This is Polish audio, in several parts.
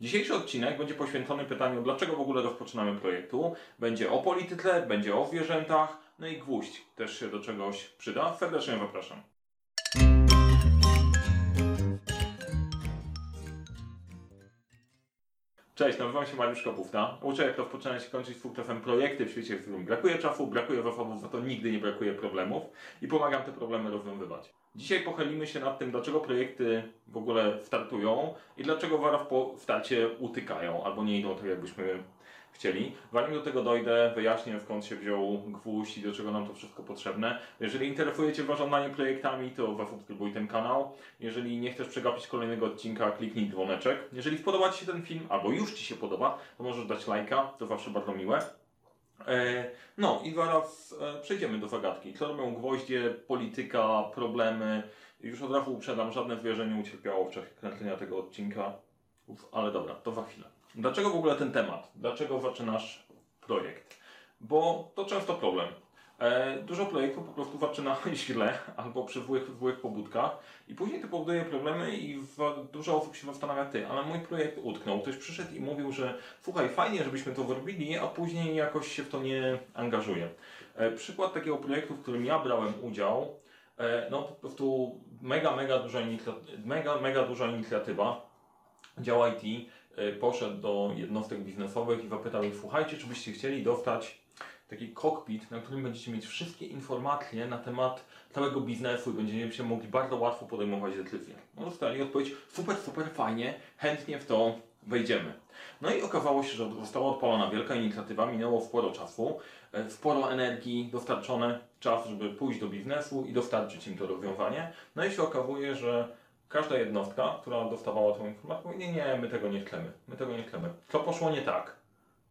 Dzisiejszy odcinek będzie poświęcony pytaniu, dlaczego w ogóle rozpoczynamy projektu. Będzie o polityce, będzie o zwierzętach, no i gwóźdź też się do czegoś przyda. Serdecznie zapraszam. Cześć, nazywam się Mariusz Kapufta. Uczę jak rozpoczynać i kończyć full projekty w świecie, w którym brakuje czasu, brakuje zasobów, za to nigdy nie brakuje problemów i pomagam te problemy rozwiązywać. Dzisiaj pochylimy się nad tym, dlaczego projekty w ogóle startują i dlaczego zaraz po starcie utykają albo nie idą tak, jakbyśmy chcieli. Zanim do tego dojdę, wyjaśnię skąd się wziął gwóźdź i do czego nam to wszystko potrzebne. Jeżeli interesujecie zarządzanie projektami, to zasubskrybuj ten kanał. Jeżeli nie chcesz przegapić kolejnego odcinka, kliknij dzwoneczek. Jeżeli podoba Ci się ten film, albo już Ci się podoba, to możesz dać lajka, to zawsze bardzo miłe. E, no i zaraz e, przejdziemy do zagadki. Co robią gwoździe, polityka, problemy. Już od razu uprzedzam, żadne zwierzę nie ucierpiało w czasie kręcenia tego odcinka. Uf, ale dobra, to za chwilę. Dlaczego w ogóle ten temat? Dlaczego zaczynasz projekt? Bo to często problem. E, dużo projektów po prostu zaczyna źle albo przy złych, złych pobudkach i później to powoduje problemy i dużo osób się zastanawia, ty, ale mój projekt utknął. Ktoś przyszedł i mówił, że słuchaj, fajnie, żebyśmy to zrobili, a później jakoś się w to nie angażuje. Przykład takiego projektu, w którym ja brałem udział, e, no po prostu mega, mega duża, mega, mega duża inicjatywa, dział IT, poszedł do jednostek biznesowych i zapytał ich, słuchajcie, czy byście chcieli dostać taki kokpit, na którym będziecie mieć wszystkie informacje na temat całego biznesu i będziecie się mogli bardzo łatwo podejmować decyzje. No dostali odpowiedź, super, super, fajnie, chętnie w to wejdziemy. No i okazało się, że została odpalona wielka inicjatywa, minęło sporo czasu, e, sporo energii dostarczone, czas, żeby pójść do biznesu i dostarczyć im to rozwiązanie. No i się okazuje, że każda jednostka, która dostawała tą informację, mówi, nie, nie, my tego nie chcemy, my tego nie chcemy. Co poszło nie tak?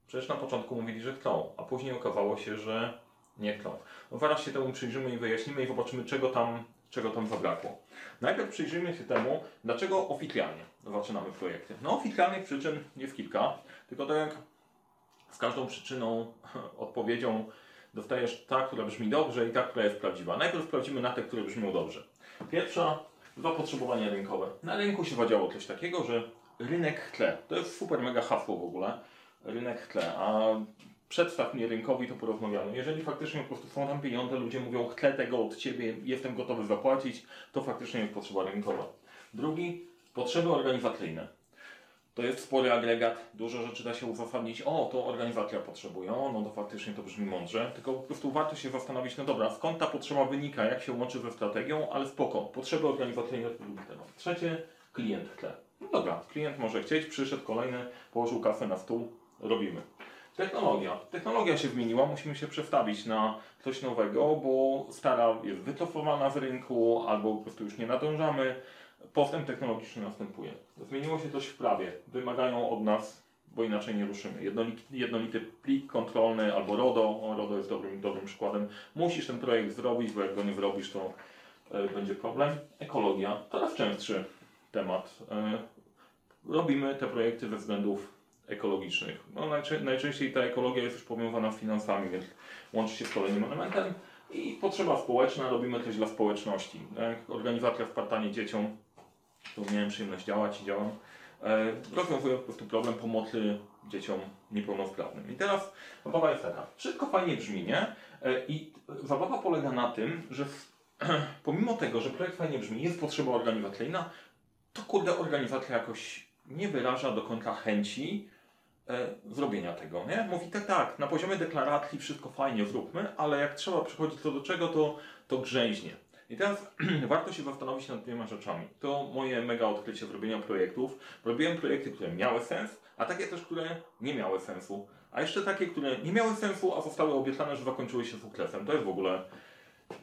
Przecież na początku mówili, że chcą, a później okazało się, że nie chcą. No zaraz się temu przyjrzymy i wyjaśnimy i zobaczymy, czego tam, czego tam zabrakło. Najpierw przyjrzyjmy się temu, dlaczego oficjalnie zaczynamy projekty. No oficjalnych przyczyn jest kilka, tylko tak jak z każdą przyczyną, odpowiedzią dostajesz ta, która brzmi dobrze i ta, która jest prawdziwa. Najpierw sprawdzimy na te, które brzmią dobrze. Pierwsza, zapotrzebowanie rynkowe. Na rynku się wadziało coś takiego, że rynek chce. To jest super mega hasło w ogóle rynek tle, a przedstaw mnie rynkowi, to porozmawiamy. Jeżeli faktycznie po prostu są tam pieniądze, ludzie mówią, chcę tego od Ciebie, jestem gotowy zapłacić, to faktycznie jest potrzeba rynkowa. Drugi, potrzeby organizacyjne. To jest spory agregat, dużo rzeczy da się uzasadnić. O, to organizacja potrzebuje, o, no to faktycznie to brzmi mądrze. Tylko po prostu warto się zastanowić, no dobra, skąd ta potrzeba wynika, jak się łączy ze strategią, ale spoko, potrzeby organizacyjne Trzecie, klient tle. No dobra, klient może chcieć, przyszedł kolejny, położył kafę na stół, robimy. Technologia. Technologia się zmieniła, musimy się przestawić na coś nowego, bo stara jest wycofowana z rynku albo po prostu już nie nadążamy. Postęp technologiczny następuje. Zmieniło się coś w prawie. Wymagają od nas, bo inaczej nie ruszymy. Jednolity, jednolity plik kontrolny albo RODO. O, RODO jest dobrym, dobrym przykładem. Musisz ten projekt zrobić, bo jak go nie zrobisz, to e, będzie problem. Ekologia. Coraz częstszy temat. E, robimy te projekty ze względów ekologicznych. No, najczę najczęściej ta ekologia jest już powiązana z finansami, więc łączy się z kolejnym elementem. I potrzeba społeczna, robimy coś dla społeczności. Jak organizacja Spartanie dzieciom, tu miałem przyjemność działać i działam, e, rozwiązują po prostu problem pomocy dzieciom niepełnosprawnym. I teraz zabawa jest taka. Wszystko fajnie brzmi, nie? E, I zabawa polega na tym, że pomimo tego, że projekt fajnie brzmi, jest potrzeba organizacyjna, to kurde organizacja jakoś nie wyraża do końca chęci e, zrobienia tego, nie? Mówi tak, tak, na poziomie deklaracji wszystko fajnie zróbmy, ale jak trzeba przychodzić to do czego, to, to grzęźnie. I teraz warto się zastanowić nad dwiema rzeczami. To moje mega odkrycie zrobienia projektów. Robiłem projekty, które miały sens, a takie też, które nie miały sensu. A jeszcze takie, które nie miały sensu, a zostały obiecane, że zakończyły się sukcesem. To jest w ogóle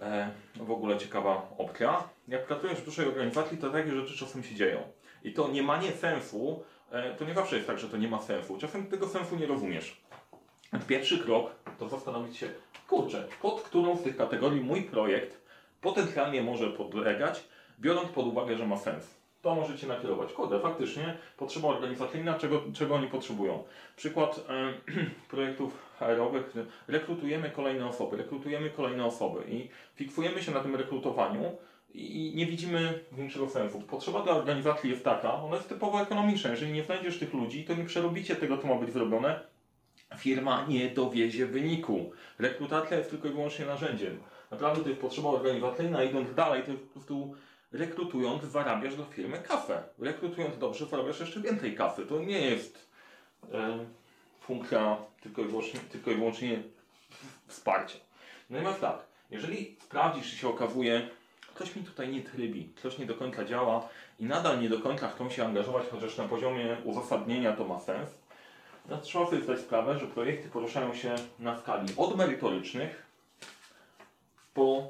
e, w ogóle ciekawa opcja. Jak pracujesz w dużej organizacji, to takie rzeczy czasem się dzieją. I to nie ma nie sensu, e, to nie zawsze jest tak, że to nie ma sensu. Czasem tego sensu nie rozumiesz. Pierwszy krok to zastanowić się, kurczę, pod którą z tych kategorii mój projekt potencjalnie może podlegać, biorąc pod uwagę, że ma sens. To możecie nakierować. Kurde, faktycznie potrzeba organizacyjna, czego, czego oni potrzebują. Przykład projektów HR-owych, rekrutujemy kolejne osoby, rekrutujemy kolejne osoby i fiksujemy się na tym rekrutowaniu i nie widzimy większego sensu. Potrzeba dla organizacji jest taka, ona jest typowo ekonomiczna. Jeżeli nie znajdziesz tych ludzi, to nie przerobicie tego, co ma być zrobione. Firma nie dowiezie wyniku. Rekrutacja jest tylko i wyłącznie narzędziem. Naprawdę to jest potrzeba organizacyjna. Idąc dalej, to jest po prostu rekrutując zarabiasz do firmy kafę. Rekrutując dobrze, zarabiasz jeszcze więcej kafy. To nie jest e, funkcja tylko i, wyłącznie, tylko i wyłącznie wsparcia. Natomiast tak, jeżeli sprawdzisz i się okazuje, ktoś mi tutaj nie trybi, coś nie do końca działa i nadal nie do końca chcą się angażować, chociaż na poziomie uzasadnienia to ma sens, trzeba sobie zdać sprawę, że projekty poruszają się na skali od merytorycznych po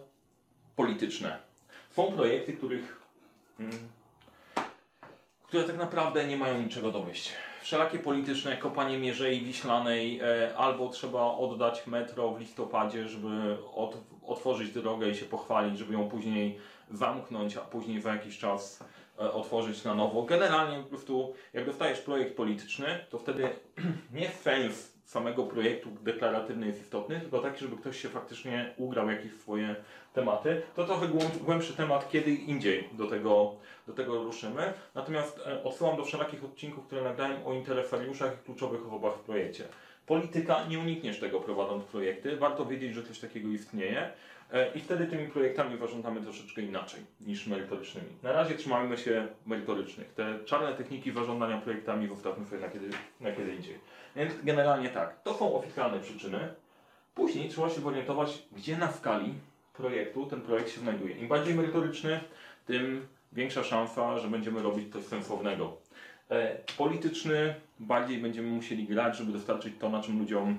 polityczne. Są projekty, których, mm, które tak naprawdę nie mają niczego dowieść. Wszelakie polityczne, kopanie Mierzei Wiślanej, e, albo trzeba oddać metro w listopadzie, żeby od, otworzyć drogę i się pochwalić, żeby ją później zamknąć, a później za jakiś czas otworzyć na nowo. Generalnie prostu, jak dostajesz projekt polityczny, to wtedy nie sens samego projektu deklaratywny jest istotny, tylko taki, żeby ktoś się faktycznie ugrał jakieś swoje tematy. To trochę głębszy temat, kiedy indziej do tego, do tego ruszymy. Natomiast e, odsyłam do wszelakich odcinków, które nagrałem o interesariuszach i kluczowych osobach w projekcie. Polityka, nie unikniesz tego prowadząc projekty. Warto wiedzieć, że coś takiego istnieje. E, I wtedy tymi projektami zarządzamy troszeczkę inaczej niż merytorycznymi. Na razie trzymajmy się merytorycznych. Te czarne techniki zarządzania projektami zostawmy sobie na kiedy, na kiedy indziej. Więc generalnie tak, to są oficjalne przyczyny. Później trzeba się zorientować, gdzie na skali projektu ten projekt się znajduje. Im bardziej merytoryczny, tym większa szansa, że będziemy robić coś sensownego. E, polityczny, bardziej będziemy musieli grać, żeby dostarczyć to, na czym ludziom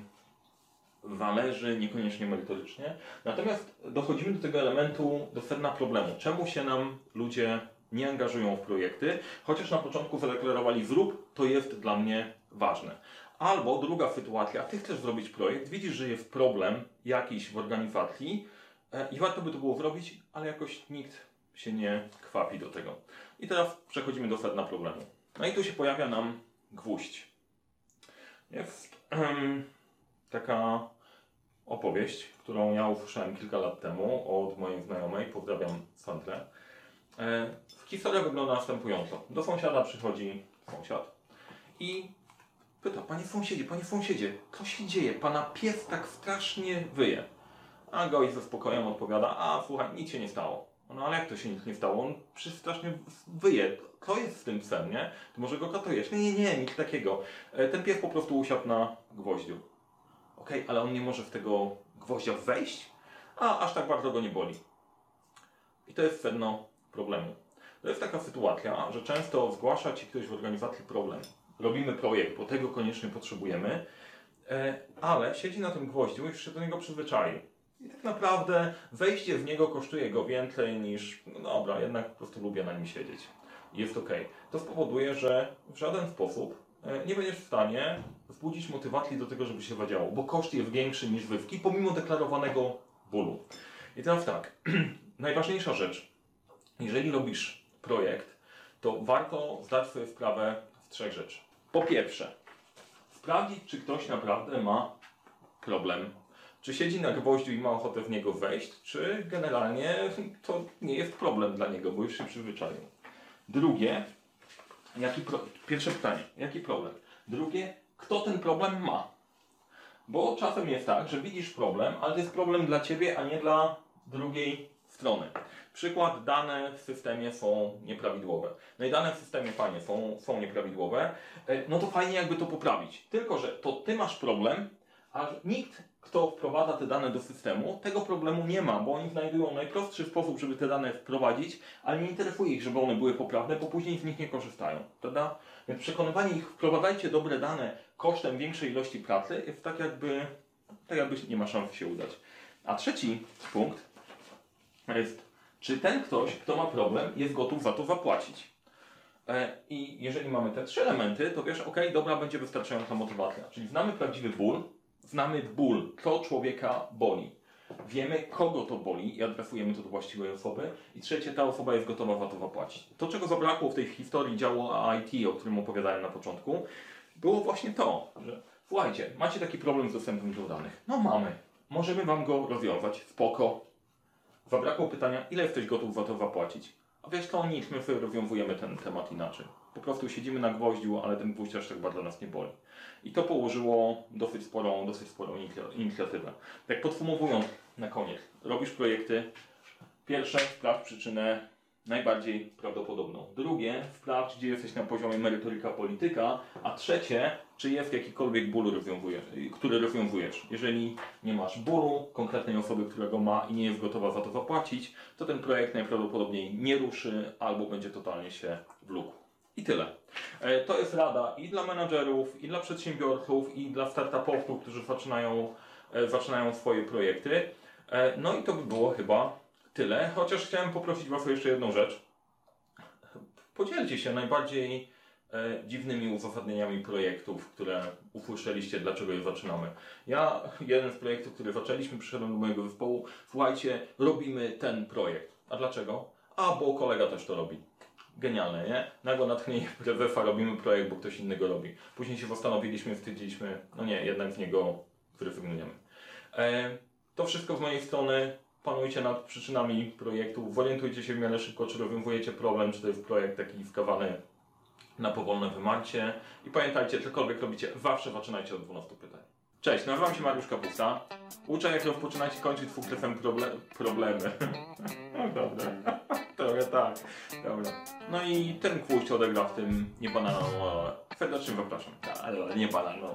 zależy, niekoniecznie merytorycznie. Natomiast dochodzimy do tego elementu, do sedna problemu. Czemu się nam ludzie nie angażują w projekty, chociaż na początku zadeklarowali zrób, to jest dla mnie ważne. Albo druga sytuacja, ty chcesz zrobić projekt, widzisz, że jest problem jakiś w organizacji e, i warto by to było zrobić, ale jakoś nikt się nie kwapi do tego. I teraz przechodzimy do sedna problemu. No i tu się pojawia nam gwóźdź. Jest em, taka opowieść, którą ja usłyszałem kilka lat temu od mojej znajomej, pozdrawiam Sandrę. E, historia wygląda następująco. Do sąsiada przychodzi sąsiad i pyta, panie sąsiedzie, panie sąsiedzie, co się dzieje? Pana pies tak strasznie wyje. A gość ze spokojem odpowiada, a słuchaj, nic się nie stało. No ale jak to się nic nie stało? On przecież strasznie wyje. Co jest z tym psem, nie? To może go katujesz? Nie, nie, nie, nic takiego. E, Ten pies po prostu usiadł na gwoździu. Okej, ale on nie może w tego gwoździa wejść? A aż tak bardzo go nie boli. I to jest sedno problemu. To jest taka sytuacja, że często zgłasza Ci ktoś w organizacji problem. Robimy projekt, bo tego koniecznie potrzebujemy, e, ale siedzi na tym gwoździu i już się do niego przyzwyczaił. I tak naprawdę wejście w niego kosztuje go więcej niż, no dobra, jednak po prostu lubię na nim siedzieć. Jest ok. To spowoduje, że w żaden sposób e, nie będziesz w stanie wzbudzić motywacji do tego, żeby się wadziało, bo koszt jest większy niż wywki, pomimo deklarowanego bólu. I teraz tak, najważniejsza rzecz, jeżeli robisz projekt, to warto zdać sobie sprawę z trzech rzeczy. Po pierwsze, sprawdzić, czy ktoś naprawdę ma problem. Czy siedzi na gwoździu i ma ochotę w niego wejść, czy generalnie to nie jest problem dla niego, bo już się przyzwyczaił. Drugie, jaki pro... pierwsze pytanie, jaki problem? Drugie, kto ten problem ma? Bo czasem jest tak, że widzisz problem, ale to jest problem dla ciebie, a nie dla drugiej strony. Przykład, dane w systemie są nieprawidłowe. No i dane w systemie fajnie są, są nieprawidłowe. E, No to fajnie jakby to poprawić. Tylko, że to ty masz problem, a nikt, kto wprowadza te dane do systemu, tego problemu nie ma, bo oni znajdują najprostszy sposób, żeby te dane wprowadzić, ale nie interesuje ich, żeby one były poprawne, bo później z nich nie korzystają. Prawda? Więc przekonywanie ich, wprowadzajcie dobre dane kosztem większej ilości pracy, jest tak jakby, tak jakby nie ma szans się udać. A trzeci punkt jest, czy ten ktoś, kto ma problem, jest gotów za to zapłacić. E, I jeżeli mamy te trzy elementy, to wiesz, ok, dobra, będzie wystarczająca motywacja. Czyli znamy prawdziwy ból, znamy ból, co człowieka boli. Wiemy, kogo to boli i adresujemy to do właściwej osoby. I trzecie, ta osoba jest gotowa za to zapłacić. To, czego zabrakło w tej historii działu IT, o którym opowiadałem na początku, było właśnie to, że słuchajcie, macie taki problem z dostępem do danych. No mamy. Możemy wam go rozwiązać. Spoko. Zabrakło pytania, ile jesteś gotów za to zapłacić. A wiesz co, nic, my sobie rozwiązujemy ten temat inaczej. Po prostu siedzimy na gwoździu, ale ten gwóźdź aż tak bardzo nas nie boli. I to położyło dosyć sporą, dosyć sporą inicj- inicjatywę. Tak podsumowując na koniec, robisz projekty. Pierwsze, sprawdź przyczynę najbardziej prawdopodobną. Drugie, sprawdź, gdzie jesteś na poziomie merytoryka polityka. A trzecie, czy jest jakikolwiek ból, który rozwiązujesz. Jeżeli nie masz bólu konkretnej osoby, która go ma i nie jest gotowa za to zapłacić, to ten projekt najprawdopodobniej nie ruszy albo będzie totalnie się wlókł. I tyle. E, To jest rada i dla menadżerów, i dla przedsiębiorców, i dla startupowców, którzy zaczynają, e, zaczynają swoje projekty. E, No i to by było chyba tyle. Chociaż chciałem poprosić Was o jeszcze jedną rzecz. Podzielcie się najbardziej dziwnymi uzasadnieniami projektów, które usłyszeliście, dlaczego je zaczynamy. Ja, jeden z projektów, który zaczęliśmy, przyszedłem do mojego zespołu, słuchajcie, robimy ten projekt. A dlaczego? A, bo kolega też to robi. Genialne, nie? Nagle natchnienie prezesa, robimy projekt, bo ktoś innego robi. Później się zastanowiliśmy, stwierdziliśmy, no nie, jednak z niego zrezygnujemy. E, to wszystko z mojej strony. Panujcie nad przyczynami projektu, zorientujcie się w miarę szybko, czy rozwiązujecie problem, czy to jest projekt taki skawany na powolne wymarcie. I pamiętajcie, cokolwiek robicie, zawsze zaczynajcie od 12 pytań. Cześć, nazywam się Mariusz Kapusta. Uczę, jak rozpoczynać i kończyć z sukcesem proble problemy. no dobra. Trochę tak. Dobra. No i ten gwóźdź odegra w tym niebanalną rolę. Serdecznie zapraszam. Ale nie banalną.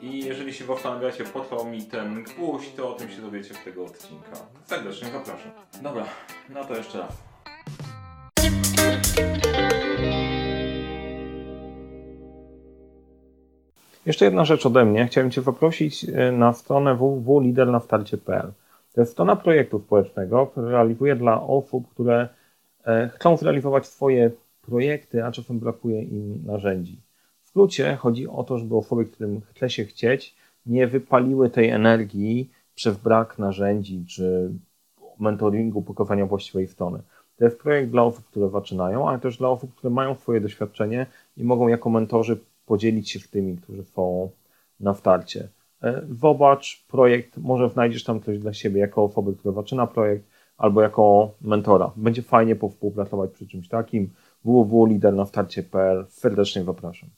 I jeżeli się zastanawiacie, po co mi ten gwóźdź, to o tym się dowiecie z tego odcinka. Serdecznie zapraszam. Dobra, no to jeszcze raz. Jeszcze jedna rzecz ode mnie. Chciałem Cię zaprosić e, na stronę www.lidernastarcie.pl. To jest strona projektu społecznego, który realizuje dla osób, które e, chcą zrealizować swoje projekty, a czasem brakuje im narzędzi. W skrócie chodzi o to, żeby osoby, którym chce się chcieć, nie wypaliły tej energii przez brak narzędzi czy mentoringu, pokazania właściwej strony. To jest projekt dla osób, które zaczynają, ale też dla osób, które mają swoje doświadczenie i mogą jako mentorzy podzielić się z tymi, którzy są na starcie. E, Zobacz projekt, może znajdziesz tam coś dla siebie jako osoby, która zaczyna projekt, albo jako mentora. Będzie fajnie powspółpracować przy czymś takim. www.lidernastarcie.pl Serdecznie zapraszam.